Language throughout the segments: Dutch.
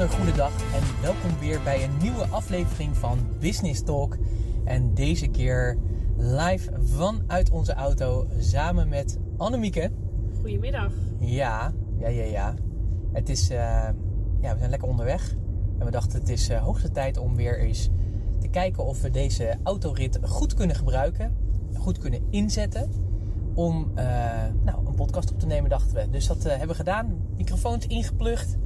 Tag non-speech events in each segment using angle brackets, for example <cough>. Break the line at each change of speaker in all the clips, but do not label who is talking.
bijzonder goede dag en welkom weer bij een nieuwe aflevering van Business Talk. En deze keer live vanuit onze auto samen met Annemieke.
Goedemiddag.
Ja, ja, ja, ja. Het is, eh, ja, we zijn lekker onderweg. En we dachten het is uh, hoogste tijd om weer eens te kijken of we deze autorit goed kunnen gebruiken. Goed kunnen inzetten om uh, nou, een podcast op te nemen, dachten we. Dus dat hebben we gedaan. Microfoons ingeplucht.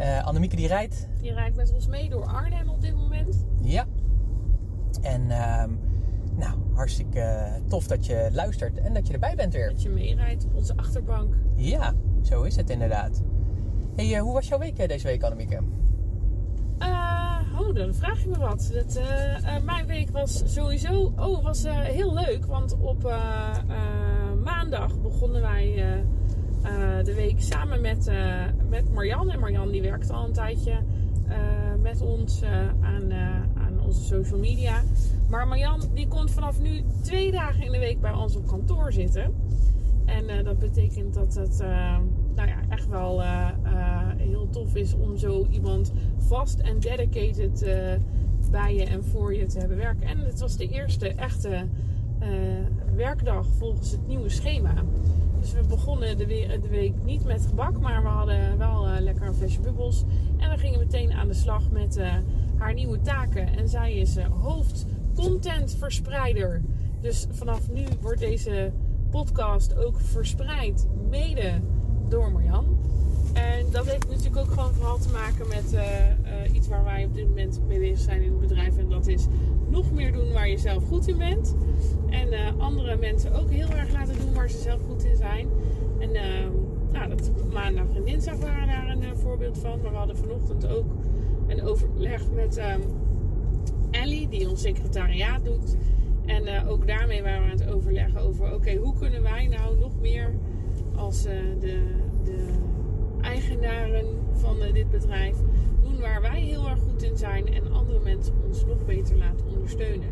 Uh, Annemieke die rijdt.
Die rijdt met ons mee door Arnhem op dit moment.
Ja. En uh, nou, hartstikke tof dat je luistert en dat je erbij bent weer.
Dat je meerijdt op onze achterbank.
Ja, zo is het inderdaad. Hey, uh, hoe was jouw week deze week, Annemieke?
oh, dan vraag je me wat. Dat, mijn week was sowieso oh, was, heel leuk. Want op maandag begonnen wij uh, de week samen met, uh, met Marjan. En Marjan die werkt al een tijdje uh, met ons aan, aan onze social media. Maar Marjan die komt vanaf nu twee dagen in de week bij ons op kantoor zitten. En dat betekent dat het nou ja, echt wel heel tof is om zo iemand vast en dedicated bij je en voor je te hebben werken. En het was de eerste echte werkdag volgens het nieuwe schema. Dus we begonnen de, de, week niet met gebak, maar we hadden wel uh, lekker een flesje bubbels. En we gingen meteen aan de slag met uh, haar nieuwe taken. En zij is uh, hoofdcontentverspreider. Dus vanaf nu wordt deze podcast ook verspreid, mede door Marjan. Dat heeft natuurlijk ook gewoon vooral te maken met iets waar wij op dit moment mee bezig zijn in het bedrijf. En dat is nog meer doen waar je zelf goed in bent. En uh, andere mensen ook heel erg laten doen waar ze zelf goed in zijn. En uh, nou, dat maandag en dinsdag waren daar een voorbeeld van. Maar we hadden vanochtend ook een overleg met um, Ellie, die ons secretariaat doet. En ook daarmee waren we aan het overleggen over: oké, hoe kunnen wij nou nog meer als de, de eigenaren van dit bedrijf doen waar wij heel erg goed in zijn en andere mensen ons nog beter laten ondersteunen.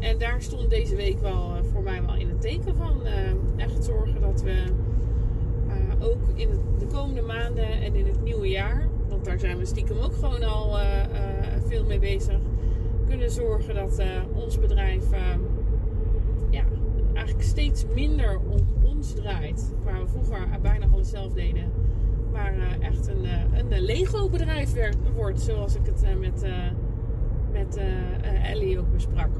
En daar stond deze week wel uh, voor mij wel in het teken van uh, echt zorgen dat we ook in de komende maanden en in het nieuwe jaar, want daar zijn we stiekem ook gewoon al veel mee bezig, kunnen zorgen dat ons bedrijf ja, eigenlijk steeds minder om ons draait. Waar we vroeger bijna alles zelf deden maar uh, echt een, uh, een Lego bedrijf werd, wordt, zoals ik het uh, met, met Ellie ook besprak.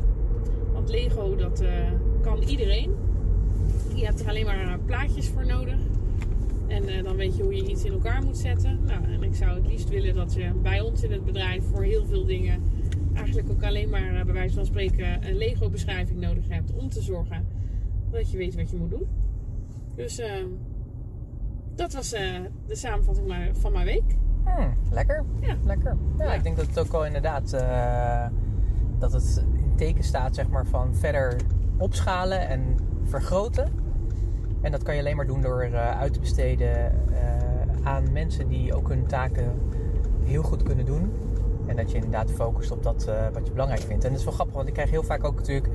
Want Lego, dat kan iedereen. Je hebt er alleen maar plaatjes voor nodig. En dan weet je hoe je iets in elkaar moet zetten. Nou, en ik zou het liefst willen dat je bij ons in het bedrijf voor heel veel dingen eigenlijk ook alleen maar bij wijze van spreken een Lego beschrijving nodig hebt om te zorgen dat je weet wat je moet doen. Dus dat was uh, de samenvatting van mijn week.
Hmm, lekker. Ja. Lekker. Ja, ja, ik denk dat het ook wel inderdaad uh, dat het in teken staat zeg maar, van verder opschalen en vergroten. En dat kan je alleen maar doen door uh, uit te besteden aan mensen die ook hun taken heel goed kunnen doen. En dat je inderdaad focust op dat wat je belangrijk vindt. En dat is wel grappig, want ik krijg heel vaak ook natuurlijk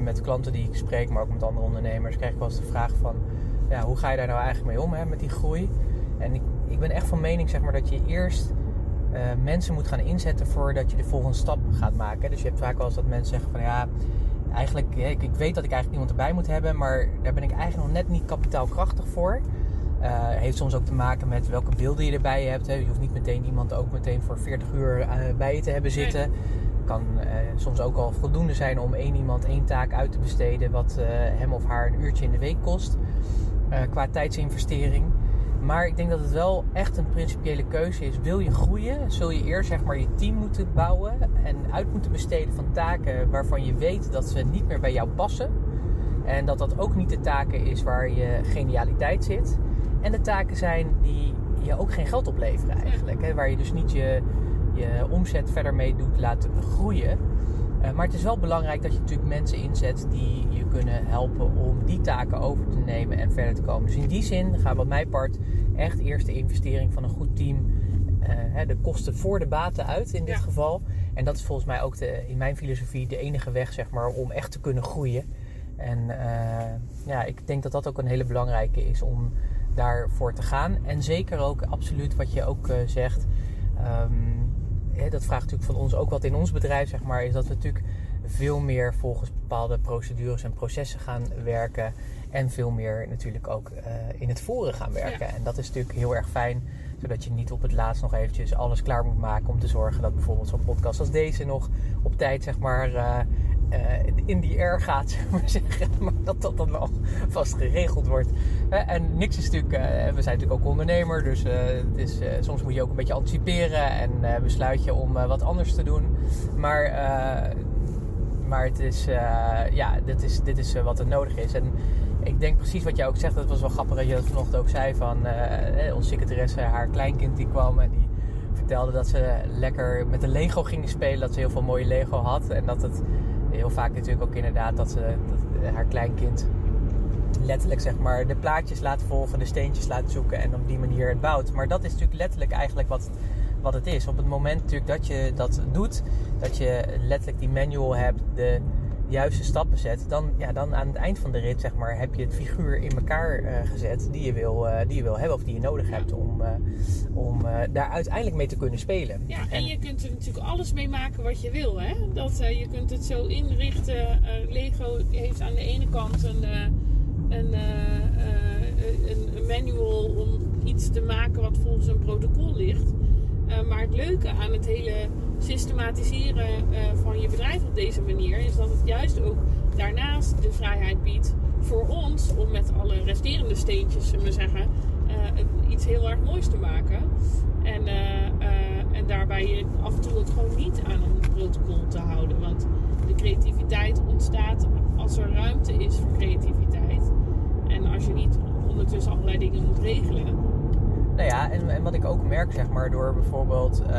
met klanten die ik spreek, maar ook met andere ondernemers, krijg ik wel eens de vraag van ja, hoe ga je daar nou eigenlijk mee om hè, met die groei? En ik, ik ben echt van mening zeg maar, dat je eerst uh, mensen moet gaan inzetten voordat je de volgende stap gaat maken. Dus je hebt vaak wel eens dat mensen zeggen van ja, eigenlijk, ik, ik weet dat ik eigenlijk iemand erbij moet hebben, maar daar ben ik eigenlijk nog net niet kapitaalkrachtig voor. Uh, heeft soms ook te maken met welke beelden je erbij hebt. Hè. Je hoeft niet meteen iemand ook meteen voor 40 uur uh, bij je te hebben zitten. Nee. Kan uh, soms ook al voldoende zijn om één iemand één taak uit te besteden, wat hem of haar een uurtje in de week kost. Uh, qua tijdsinvestering. Maar ik denk dat het wel echt een principiële keuze is. Wil je groeien, zul je eerst zeg maar je team moeten bouwen en uit moeten besteden van taken waarvan je weet dat ze niet meer bij jou passen. En dat dat ook niet de taken is waar je genialiteit zit. En de taken zijn die je ook geen geld opleveren eigenlijk. Hè? Waar je dus niet je, je omzet verder mee doet laten groeien. Uh, maar het is wel belangrijk dat je natuurlijk mensen inzet die je kunnen helpen om die taken over te nemen en verder te komen. Dus in die zin gaan wat mij part echt eerst de investering van een goed team, uh, hè, de kosten voor de baten uit in dit ja. geval. En dat is volgens mij ook de, in mijn filosofie de enige weg zeg maar, om echt te kunnen groeien. En uh, ja, ik denk dat dat ook een hele belangrijke is om daarvoor te gaan. En zeker ook absoluut wat je ook zegt ehm, dat vraagt natuurlijk van ons ook wat in ons bedrijf, zeg maar, is dat we natuurlijk veel meer volgens bepaalde procedures en processen gaan werken. En veel meer natuurlijk ook eh, in het voeren gaan werken. En dat is natuurlijk heel erg fijn, zodat je niet op het laatst nog eventjes alles klaar moet maken om te zorgen dat bijvoorbeeld zo'n podcast als deze nog op tijd, zeg maar, uh, in die air gaat, <laughs> zeg maar zeggen. Maar dat dat dan wel vast geregeld wordt. en niks is natuurlijk, we zijn natuurlijk ook ondernemer, dus het is, soms moet je ook een beetje anticiperen en besluit je om wat anders te doen. Maar maar het is, ja, dit is, dit is wat er nodig is. En ik denk precies wat jij ook zegt. Dat was wel grappig dat je dat vanochtend ook zei van onze secretaresse, haar kleinkind die kwam en die vertelde dat ze lekker met de Lego gingen spelen. Dat ze heel veel mooie Lego had. En dat het heel vaak natuurlijk ook inderdaad dat, ze, dat haar kleinkind letterlijk zeg maar de plaatjes laat volgen, de steentjes laat zoeken en op die manier het bouwt. Maar dat is natuurlijk letterlijk eigenlijk wat, wat het is. Op het moment natuurlijk dat je dat doet, dat je letterlijk die manual hebt, de juiste stappen zet, dan, ja, dan aan het eind van de rit zeg maar, heb je het figuur in elkaar uh, gezet die je, wil, uh, die je wil hebben of die je nodig hebt om, uh, om daar uiteindelijk mee te kunnen spelen.
Ja, en, en, je kunt er natuurlijk alles mee maken wat je wil. Hè? Dat, je kunt het zo inrichten. Lego heeft aan de ene kant een, een, een manual om iets te maken wat volgens een protocol ligt. maar het leuke aan het hele systematiseren uh, van je bedrijf op deze manier is dat het juist ook daarnaast de vrijheid biedt voor ons om met alle resterende steentjes, zullen we zeggen, uh, iets heel erg moois te maken. En, uh, en daarbij je af en toe ook gewoon niet aan een protocol te houden. Want de creativiteit ontstaat als er ruimte is voor creativiteit. En als je niet ondertussen allerlei dingen moet regelen.
Nou ja, en, en, wat ik ook merk, zeg maar, door bijvoorbeeld, uh,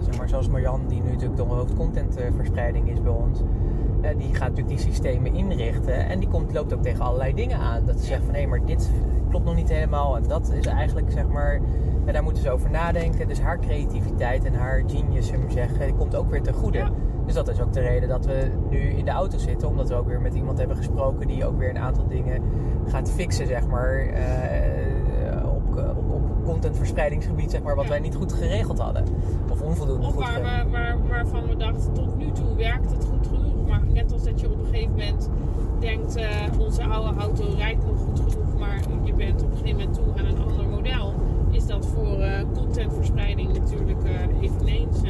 zeg maar, zoals Marjan, die nu natuurlijk de hoofdcontentverspreiding is bij ons, uh, die gaat natuurlijk die systemen inrichten en die komt, loopt ook tegen allerlei dingen aan. Dat ze zegt van hé, maar dit klopt nog niet helemaal en dat is eigenlijk, zeg maar, en daar moeten ze over nadenken. Dus haar creativiteit en haar genius, zullen we zeggen, komt ook weer ten goede. Dus dat is ook de reden dat we nu in de auto zitten, omdat we ook weer met iemand hebben gesproken die ook weer een aantal dingen gaat fixen, zeg maar. Uh, op contentverspreidingsgebied, zeg maar, wat wij niet goed geregeld hadden. Of onvoldoende
of
goed
waar, waar, waar, waarvan we dachten, tot nu toe werkt het goed genoeg. Maar net als dat je op een gegeven moment denkt, uh, onze oude auto rijdt nog goed genoeg, maar je bent op een gegeven moment toe aan een ander model. Is dat voor uh, contentverspreiding natuurlijk uh, eveneens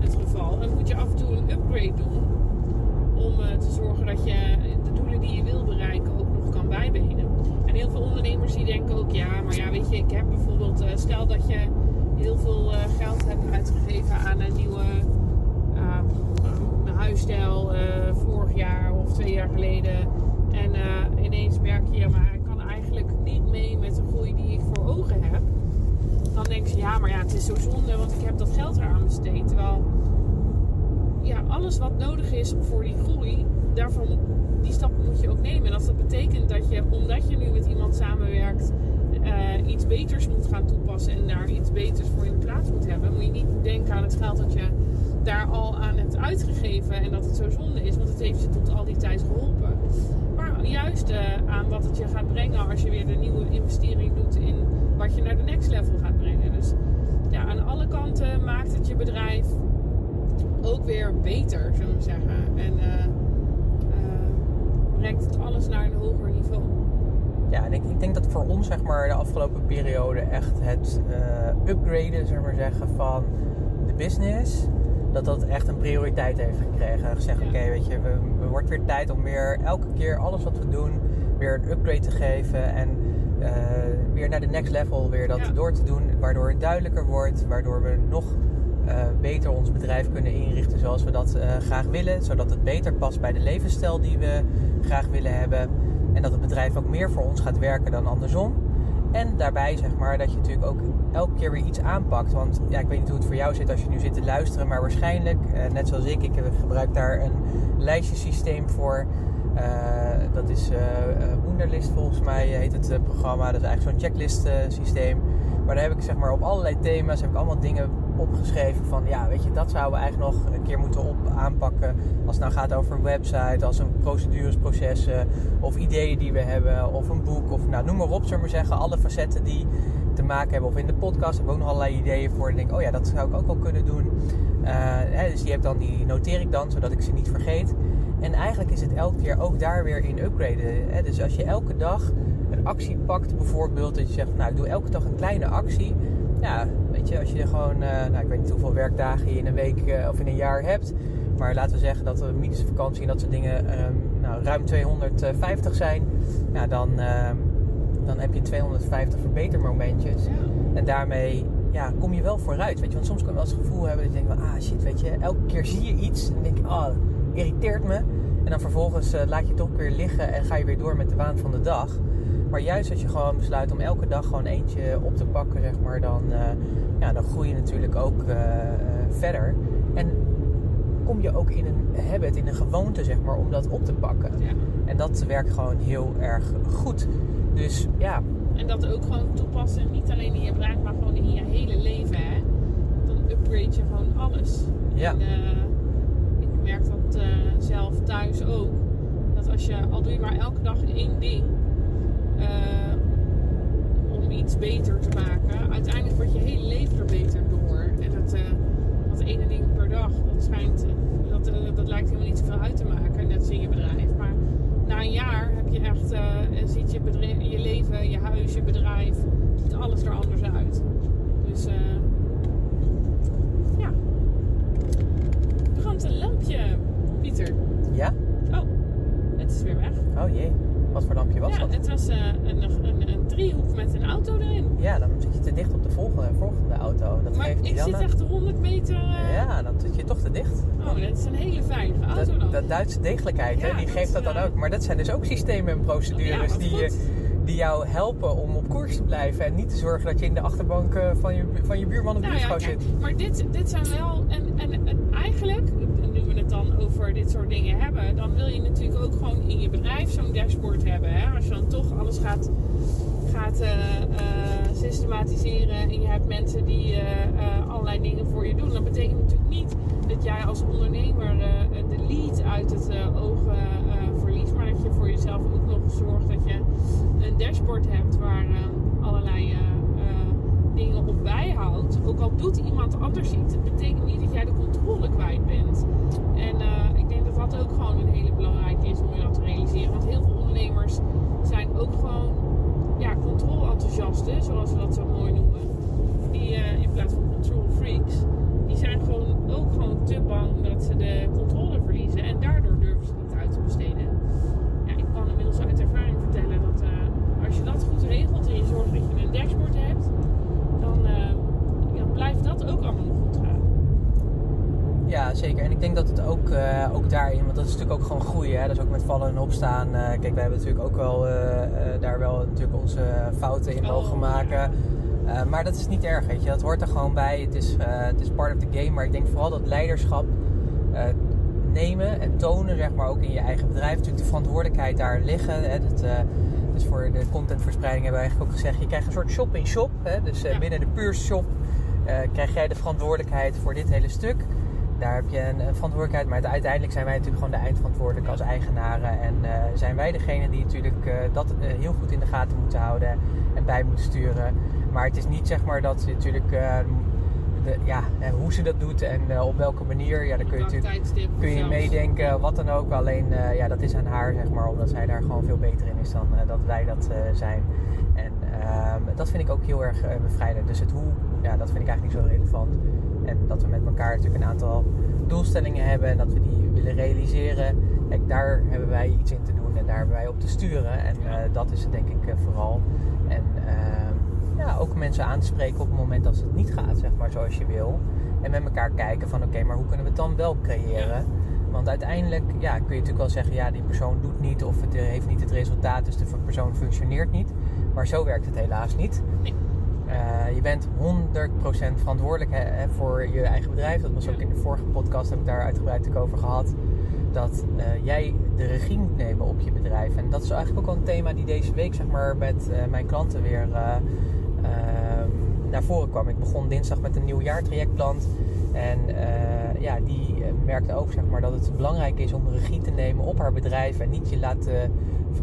het geval. En moet je af en toe een upgrade doen om te zorgen dat je de doelen die je wil bereiken ook nog kan bijbenen. En heel veel denken ook, ja, maar ja, weet je, ik heb bijvoorbeeld, uh, stel dat je heel veel uh, geld hebt uitgegeven aan een nieuwe uh, huisstijl vorig jaar of twee jaar geleden. En ineens merk je, ja, maar ik kan eigenlijk niet mee met de groei die ik voor ogen heb. Dan denk je, ja, maar ja, het is zo zonde, want ik heb dat geld eraan besteed. Terwijl, ja, alles wat nodig is voor die groei, daarvan die stappen moet je ook nemen. En als dat betekent dat je, omdat je nu met iemand samenwerkt, uh, iets beters moet gaan toepassen en daar iets beters voor in plaats moet hebben, moet je niet denken aan het geld dat je daar al aan hebt uitgegeven en dat het zo zonde is, want het heeft je tot al die tijd geholpen. Maar juist uh, aan wat het je gaat brengen als je weer de nieuwe investering doet in wat je naar de next level gaat brengen. Dus ja, aan alle kanten maakt het je bedrijf ook weer beter, zullen we zeggen. En uh, brengt het alles naar een hoger niveau.
Ja, en ik, ik denk dat voor ons zeg maar, de afgelopen periode echt het uh, upgraden zeg maar zeggen, van de business, dat dat echt een prioriteit heeft gekregen. Gezegd, ja. oké, weet je, we, we wordt weer tijd om weer elke keer alles wat we doen weer een upgrade te geven en uh, weer naar de next level weer dat ja. door te doen, waardoor het duidelijker wordt, waardoor we nog beter ons bedrijf kunnen inrichten zoals we dat uh, graag willen. Zodat het beter past bij de levensstijl die we graag willen hebben. En dat het bedrijf ook meer voor ons gaat werken dan andersom. En daarbij zeg maar dat je natuurlijk ook elke keer weer iets aanpakt. Want ja, ik weet niet hoe het voor jou zit als je nu zit te luisteren. Maar waarschijnlijk, uh, net zoals ik, ik gebruik daar een lijstjesysteem voor. Dat is uh, Wunderlist volgens mij heet het programma. Dat is eigenlijk zo'n checklist systeem. Maar daar heb ik zeg maar op allerlei thema's heb ik allemaal dingen opgeschreven van ja, weet je, dat zouden we eigenlijk nog een keer moeten op aanpakken. Als het nou gaat over een website, als een procedures, processen of ideeën die we hebben of een boek of nou noem maar op, zullen we zeggen. Alle facetten die te maken hebben. Of in de podcast hebben we ook nog allerlei ideeën voor. En denk oh ja, dat zou ik ook wel kunnen doen. Uh, hè, dus die, heb dan, die noteer ik dan, zodat ik ze niet vergeet. En eigenlijk is het elke keer ook daar weer in upgraden. Hè? Dus als je elke dag een actie pakt, bijvoorbeeld, dat je zegt, nou ik doe elke dag een kleine actie. Ja, weet je, als je gewoon, uh, nou ik weet niet hoeveel werkdagen je in een week uh, of in een jaar hebt. Maar laten we zeggen dat minus vakantie en dat soort dingen um, nou, ruim 250 zijn. Ja, dan, uh, dan heb je 250 verbetermomentjes. Ja. En daarmee ja, kom je wel vooruit. Weet je? Want soms kan je wel eens het gevoel hebben dat je denkt, ah shit, weet je, elke keer zie je iets en denk je, oh, irriteert me. En dan vervolgens uh, laat je het toch weer liggen en ga je weer door met de waan van de dag. Maar juist als je gewoon besluit om elke dag gewoon eentje op te pakken, zeg maar, dan, uh, ja, dan groei je natuurlijk ook uh, verder. En kom je ook in een habit, in een gewoonte, zeg maar, om dat op te pakken. Ja. En dat werkt gewoon heel erg goed. Dus ja.
En dat ook gewoon toepassen, niet alleen in je bedrijf, maar gewoon in je hele leven. Hè? Dan upgrade je gewoon alles.
Ja. En,
ik merk dat zelf thuis ook. Dat als je, al doe je maar elke dag één ding, uh, om iets beter te maken. Uiteindelijk wordt je hele leven er beter door. En dat, uh, dat ene ding per dag, dat schijnt, dat, uh, dat lijkt helemaal niet zoveel uit te maken, net als in je bedrijf. Maar na een jaar heb je echt, ziet je, bedrijf, je leven, je huis, je bedrijf, ziet alles er anders uit. Dus ja. Er brandt een lampje, Pieter.
Ja?
Oh, het is weer weg.
Oh jee. Wat voor lampje was
ja,
dat?
Het was uh, een, een, een, driehoek met een auto erin.
Ja, dan zit je te dicht op de volgende, volgende auto. Dat
maar
geeft
ik
dan
zit echt 100 meter... Uh...
Ja, dan zit je toch te dicht.
Oh, dat is een hele veilige auto
dat,
dan.
Dat Duitse degelijkheid,
ja,
hè, die
dat
geeft dat dan ook. Maar dat zijn dus ook systemen en procedures
ja,
die, die jou helpen om op koers te blijven. En niet te zorgen dat je in de achterbank van je, van je buurman of
nou,
buurvrouw
ja,
zit.
Maar dit, dit zijn wel... En, en, en eigenlijk, nu we het dan over dit soort dingen hebben... dan wil je natuurlijk ook gewoon in je bedrijf zo'n dashboard hebben. Hè? Als je dan toch alles gaat, gaat uh, uh, systematiseren... en je hebt mensen die uh, allerlei dingen voor je doen... dan betekent natuurlijk niet dat jij als ondernemer de lead uit het oog verliest... maar dat je voor jezelf ook nog zorgt dat je een dashboard hebt... waar allerlei dingen op bijhoudt. Ook al doet iemand anders iets, het betekent niet dat jij de controle kwijt bent. En uh, dat ook gewoon een hele belangrijke is om je dat te realiseren. Want heel veel ondernemers zijn ook gewoon ja, controle-enthousiasten, zoals we dat zo mooi noemen. Die uh, in plaats van control freaks, die zijn gewoon ook gewoon te bang dat ze de controle verliezen. En daardoor durven ze niet uit te besteden. Ja, ik kan inmiddels uit ervaring vertellen dat uh, als je dat goed regelt en je zorgt dat je een dashboard hebt, dan, uh, ja, blijft dat ook allemaal nog goed gaan.
Ja, zeker. En ik denk dat het ook, uh, ook daarin, want dat is natuurlijk ook gewoon groeien. Hè? Dat is ook met vallen en opstaan. Uh, kijk, wij hebben natuurlijk ook wel daar wel natuurlijk onze fouten in mogen
Oh,
maken. maar dat is niet erg, weet je. Dat hoort er gewoon bij. Het is, het is part of the game. Maar ik denk vooral dat leiderschap nemen en tonen, zeg maar, ook in je eigen bedrijf. Natuurlijk de verantwoordelijkheid daar liggen. Hè? Dat, dus voor de contentverspreiding hebben we eigenlijk ook gezegd... je krijgt een soort shop-in-shop. Dus binnen de Puur Shop uh, krijg jij de verantwoordelijkheid voor dit hele stuk. Daar heb je een, een verantwoordelijkheid. Maar uiteindelijk zijn wij natuurlijk gewoon de eindverantwoordelijke als eigenaren. En uh, zijn wij degene die natuurlijk dat heel goed in de gaten moeten houden en bij moeten sturen. Maar het is niet zeg maar dat je natuurlijk... De, ja, hoe ze dat doet en op welke manier, ja, daar kun je natuurlijk kun je meedenken, wat dan ook. Alleen, ja, dat is aan haar, zeg maar, omdat zij daar gewoon veel beter in is dan dat wij dat zijn. En ehm, dat vind ik ook heel erg bevrijdend. Dus het hoe, ja, dat vind ik eigenlijk niet zo relevant. En dat we met elkaar natuurlijk een aantal doelstellingen hebben en dat we die willen realiseren. Kijk, daar hebben wij iets in te doen en daar hebben wij op te sturen. En dat is het denk ik vooral. En ehm, ja, ook mensen aan te spreken op het moment dat het niet gaat, zeg maar, zoals je wil. En met elkaar kijken van, oké, okay, maar hoe kunnen we het dan wel creëren? Want uiteindelijk, ja, kun je natuurlijk wel zeggen, ja, die persoon doet niet of het heeft niet het resultaat, dus de persoon functioneert niet. Maar zo werkt het helaas niet.
Nee.
Uh, je bent 100% verantwoordelijk hè, voor je eigen bedrijf. Dat was ook in de vorige podcast, heb ik daar uitgebreid over gehad. Dat uh, jij de regie moet nemen op je bedrijf. En dat is eigenlijk ook al een thema die deze week, zeg maar, met uh, mijn klanten weer uh, naar voren kwam. Ik begon dinsdag met een nieuw jaartrajectplan. En ja, die merkte ook zeg maar, dat het belangrijk is om regie te nemen op haar bedrijf. En niet je laten,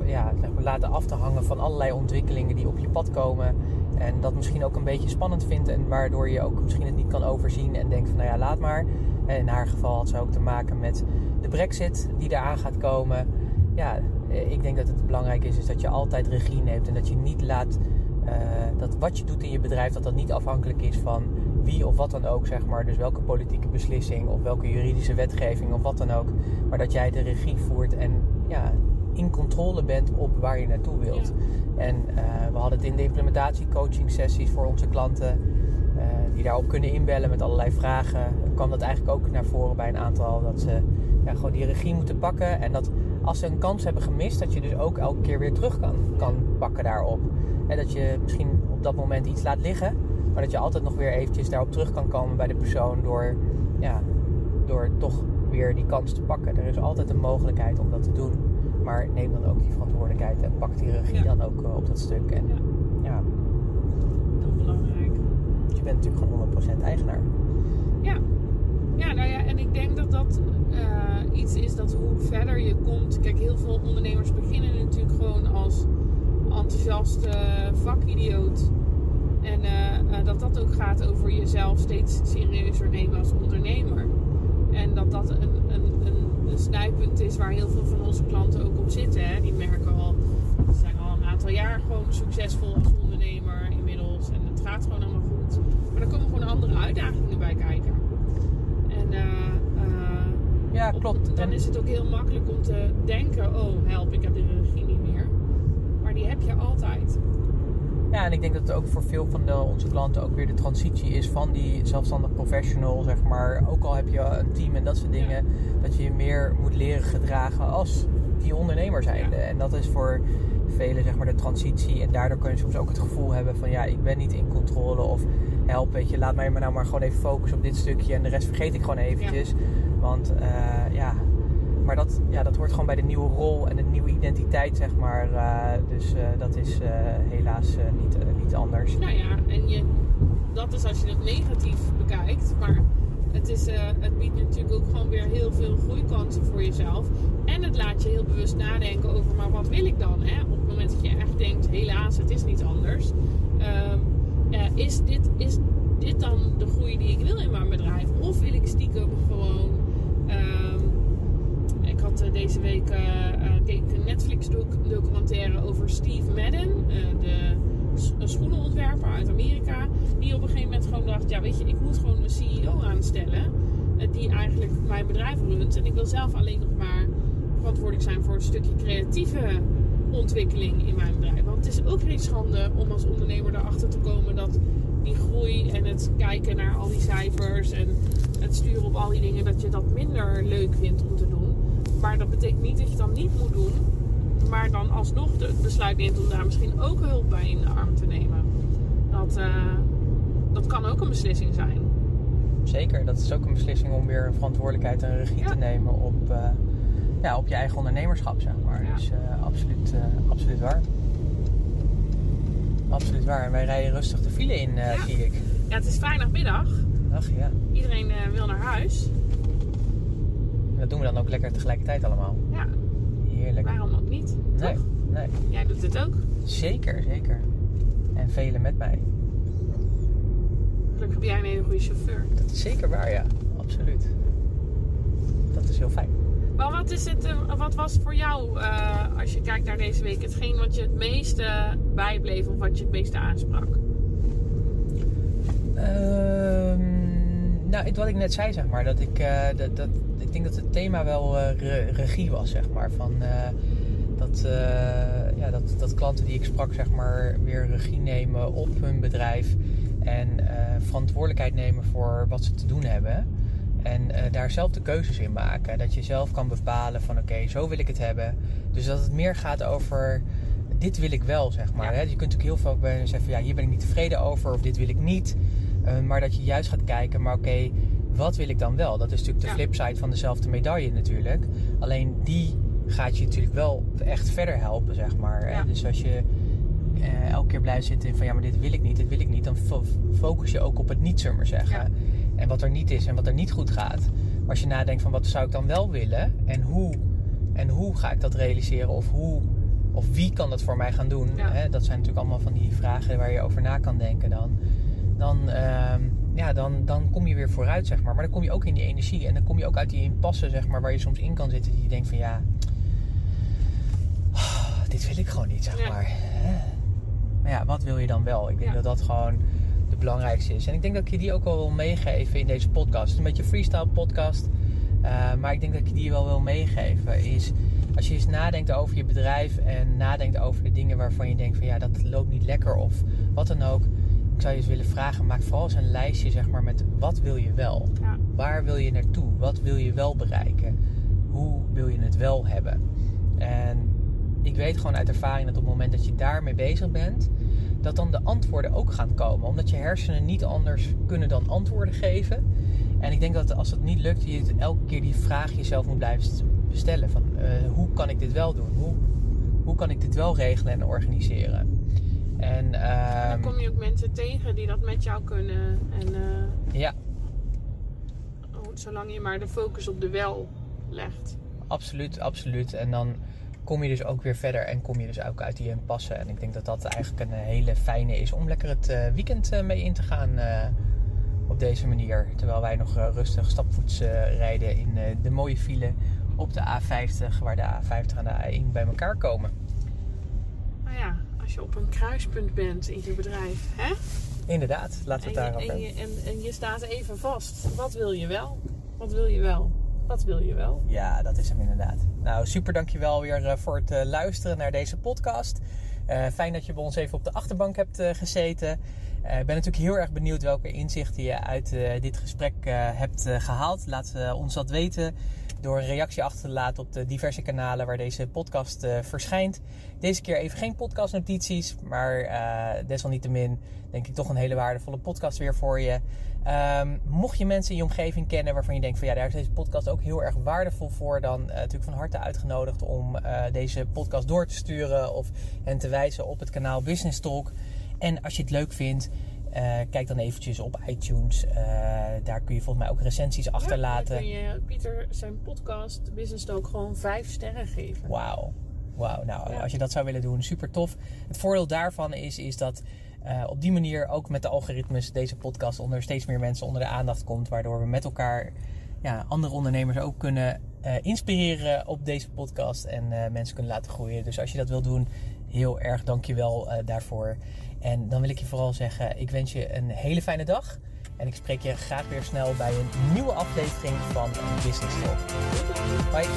ja, zeg maar, laten af te hangen van allerlei ontwikkelingen die op je pad komen. En dat misschien ook een beetje spannend vindt. En waardoor je ook misschien het niet kan overzien. En denkt van nou ja, laat maar. En in haar geval had ze ook te maken met de brexit die eraan gaat komen. Ja, ik denk dat het belangrijk is, is dat je altijd regie neemt. En dat je niet laat uh, dat wat je doet in je bedrijf, dat dat niet afhankelijk is van wie of wat dan ook, zeg maar. Dus welke politieke beslissing of welke juridische wetgeving of wat dan ook. Maar dat jij de regie voert en ja, in controle bent op waar je naartoe wilt. En uh, we hadden het in de implementatiecoaching sessies voor onze klanten. Uh, die daarop kunnen inbellen met allerlei vragen. kwam dat eigenlijk ook naar voren bij een aantal. Dat ze ja, gewoon die regie moeten pakken. En dat als ze een kans hebben gemist, dat je dus ook elke keer weer terug kan, kan pakken daarop. En dat je misschien op dat moment iets laat liggen. Maar dat je altijd nog weer eventjes daarop terug kan komen bij de persoon door, ja, door toch weer die kans te pakken. Er is altijd een mogelijkheid om dat te doen. Maar neem dan ook die verantwoordelijkheid en pak die regie dan ook uh, op dat stuk. En, ja.
ja. Heel belangrijk.
Je bent natuurlijk gewoon 100% eigenaar.
Ja. Ja, nou ja, en ik denk dat dat uh, iets is dat hoe verder je komt. Kijk, heel veel ondernemers beginnen natuurlijk gewoon als enthousiaste vakidioot. En uh, dat dat ook gaat over jezelf steeds serieuzer nemen als ondernemer. En dat dat een, een, een, snijpunt is waar heel veel van onze klanten ook op zitten. Hè. Die merken al, ze zijn al een aantal jaar gewoon succesvol als ondernemer inmiddels. En het gaat gewoon allemaal goed. Maar er komen gewoon andere uitdagingen bij kijken. En uh, uh,
ja, klopt.
dan is het ook heel makkelijk om te denken: oh help, ik heb de regie niet meer. Maar die heb je altijd.
Ja, en ik denk dat het ook voor veel van de, onze klanten ook weer de transitie is van die zelfstandig professional, zeg maar. Ook al heb je een team en dat soort dingen, dat je je meer moet leren gedragen als die ondernemer zijnde. En dat is voor velen zeg maar de transitie. En daardoor kun je soms ook het gevoel hebben van ja, ik ben niet in controle of help, weet je, laat mij maar nou maar gewoon even focussen op dit stukje en de rest vergeet ik gewoon eventjes. Want uh, ja, maar dat, ja, dat hoort gewoon bij de nieuwe rol en de nieuwe identiteit, zeg maar. Uh, dus uh, dat is uh, helaas niet, niet anders.
Nou ja, en je, dat is als je het negatief bekijkt. Maar het, is, het biedt natuurlijk ook gewoon weer heel veel groeikansen voor jezelf. En het laat je heel bewust nadenken over, maar wat wil ik dan? Hè? Op het moment dat je echt denkt, helaas, het is niet anders. Um, is, dit, is dit dan de groei die ik wil in mijn bedrijf? Of wil ik stiekem gewoon... deze week uh, keek een Netflix documentaire over Steve Madden, de schoenenontwerper uit Amerika, die op een gegeven moment gewoon dacht, ja weet je, ik moet gewoon een CEO aanstellen die eigenlijk mijn bedrijf runt en ik wil zelf alleen nog maar verantwoordelijk zijn voor een stukje creatieve ontwikkeling in mijn bedrijf. Want het is ook geen schande om als ondernemer erachter te komen dat die groei en het kijken naar al die cijfers en het sturen op al die dingen, dat je dat minder leuk vindt om te doen. Maar dat betekent niet dat je het dan niet moet doen, maar dan alsnog het besluit neemt om daar misschien ook hulp bij in de arm te nemen. Dat, uh, dat kan ook een beslissing zijn.
Zeker, dat is ook een beslissing om weer verantwoordelijkheid en regie ja. te nemen op, uh, ja, op je eigen ondernemerschap, zeg maar. Ja. Dus uh, absoluut, absoluut waar. Absoluut waar. En wij rijden rustig de file in, ja. zie ik.
Ja, het is vrijdagmiddag.
Ach ja.
Iedereen wil naar huis.
Dat doen we dan ook lekker tegelijkertijd allemaal.
Ja.
Heerlijk.
Waarom ook niet?
Nee,
toch?
nee.
Jij doet het ook?
Zeker, zeker. En velen met mij.
Gelukkig heb jij een hele goede chauffeur.
Dat is zeker waar, ja. Absoluut. Dat is heel fijn.
Maar wat, is het, wat was voor jou, uh, als je kijkt naar deze week, hetgeen wat je het meeste bijbleef of wat je het meeste aansprak?
Um, nou, wat ik net zei, zeg maar, dat ik, uh, dat, dat, denk dat het thema wel re regie was, zeg maar. Van, dat, ja, dat, dat klanten die ik sprak, zeg maar, weer regie nemen op hun bedrijf en verantwoordelijkheid nemen voor wat ze te doen hebben. En uh, daar zelf de keuzes in maken. Dat je zelf kan bepalen van oké, okay, zo wil ik het hebben. Dus dat het meer gaat over dit wil ik wel, zeg maar. Ja. Hè? Je kunt natuurlijk heel veel bij zeggen van ja, hier ben ik niet tevreden over of dit wil ik niet. Uh, maar dat je juist gaat kijken, maar oké, okay, wat wil ik dan wel? Dat is natuurlijk de flipside van dezelfde medaille natuurlijk. Alleen die gaat je natuurlijk wel echt verder helpen, zeg maar. Ja. Dus als je eh, elke keer blijft zitten van ja, maar dit wil ik niet, dit wil ik niet, dan fo- focus je ook op het niet, zullen we maar zeggen.
Ja.
En wat er niet is en wat er niet goed gaat. Maar als je nadenkt van wat zou ik dan wel willen en hoe, en hoe ga ik dat realiseren of hoe of wie kan dat voor mij gaan doen.
Ja.
Hè? Dat zijn natuurlijk allemaal van die vragen waar je over na kan denken dan. Dan, ehm, ja, dan, dan kom je weer vooruit, zeg maar. Maar dan kom je ook in die energie en dan kom je ook uit die impasse, zeg maar, waar je soms in kan zitten. Die je denkt van ja, <sighs> dit wil ik gewoon niet, zeg
Ja.
maar. Maar ja, wat wil je dan wel? Ik denk
Ja.
dat dat gewoon de belangrijkste is. En ik denk dat ik je die ook wel wil meegeven in deze podcast. Het is een beetje een freestyle podcast. eh, maar ik denk dat ik je die wel wil meegeven. Is als je eens nadenkt over je bedrijf en nadenkt over de dingen waarvan je denkt van ja, dat loopt niet lekker of wat dan ook. Ik zou je eens willen vragen, maak vooral eens een lijstje zeg maar met wat wil je wel?
Ja.
Waar wil je naartoe? Wat wil je wel bereiken? Hoe wil je het wel hebben? En ik weet gewoon uit ervaring dat op het moment dat je daarmee bezig bent, dat dan de antwoorden ook gaan komen. Omdat je hersenen niet anders kunnen dan antwoorden geven. En ik denk dat als het niet lukt, je elke keer die vraag jezelf moet blijven stellen. Van eh, hoe kan ik dit wel doen? Hoe, hoe kan ik dit wel regelen en organiseren? En
Dan
ehm,
kom je ook mensen tegen die dat met jou kunnen. En eh,
ja,
oh, zolang je maar de focus op de wel legt.
Absoluut, absoluut. En dan kom je dus ook weer verder en kom je dus ook uit die impasse. En ik denk dat dat eigenlijk een hele fijne is om lekker het eh, weekend eh, mee in te gaan op deze manier. Terwijl wij nog rustig stapvoets rijden in de mooie file op de A50, waar de A50 en de A1 bij elkaar komen.
Als je op een kruispunt bent in je bedrijf, hè?
Inderdaad, laten we het daarop
en, je, en, en je staat even vast. Wat wil je wel? Wat wil je wel? Wat wil je wel?
Ja, dat is hem inderdaad. Nou, super dankjewel weer eh, voor het eh, luisteren naar deze podcast. Eh, fijn dat je bij ons even op de achterbank hebt gezeten. Ik ben natuurlijk heel erg benieuwd welke inzichten je uit dit gesprek hebt eh, gehaald. Laat ons dat weten door een reactie achter te laten op de diverse kanalen waar deze podcast eh, verschijnt. Deze keer even geen podcastnotities, maar eh, desalniettemin denk ik toch een hele waardevolle podcast weer voor je. Ehm, mocht je mensen in je omgeving kennen waarvan je denkt van ja, daar is deze podcast ook heel erg waardevol voor, dan eh, natuurlijk van harte uitgenodigd om deze podcast door te sturen of hen te wijzen op het kanaal Business Talk. En als je het leuk vindt, eh, kijk dan eventjes op iTunes. Eh, daar kun je volgens mij ook recensies achterlaten.
Ja, dan kun je Pieter zijn podcast Business Talk gewoon vijf sterren geven.
Wauw. Wauw. Nou,
Ja.
als je dat zou willen doen, super tof. Het voordeel daarvan is, is dat eh, op die manier ook met de algoritmes deze podcast onder steeds meer mensen onder de aandacht komt. Waardoor we met elkaar ja, andere ondernemers ook kunnen inspireren op deze podcast. En eh, mensen kunnen laten groeien. Dus als je dat wil doen, heel erg dankjewel eh daarvoor. En dan wil ik je vooral zeggen, ik wens je een hele fijne dag. En ik spreek je graag weer snel bij een nieuwe aflevering van Business Talk. Bye.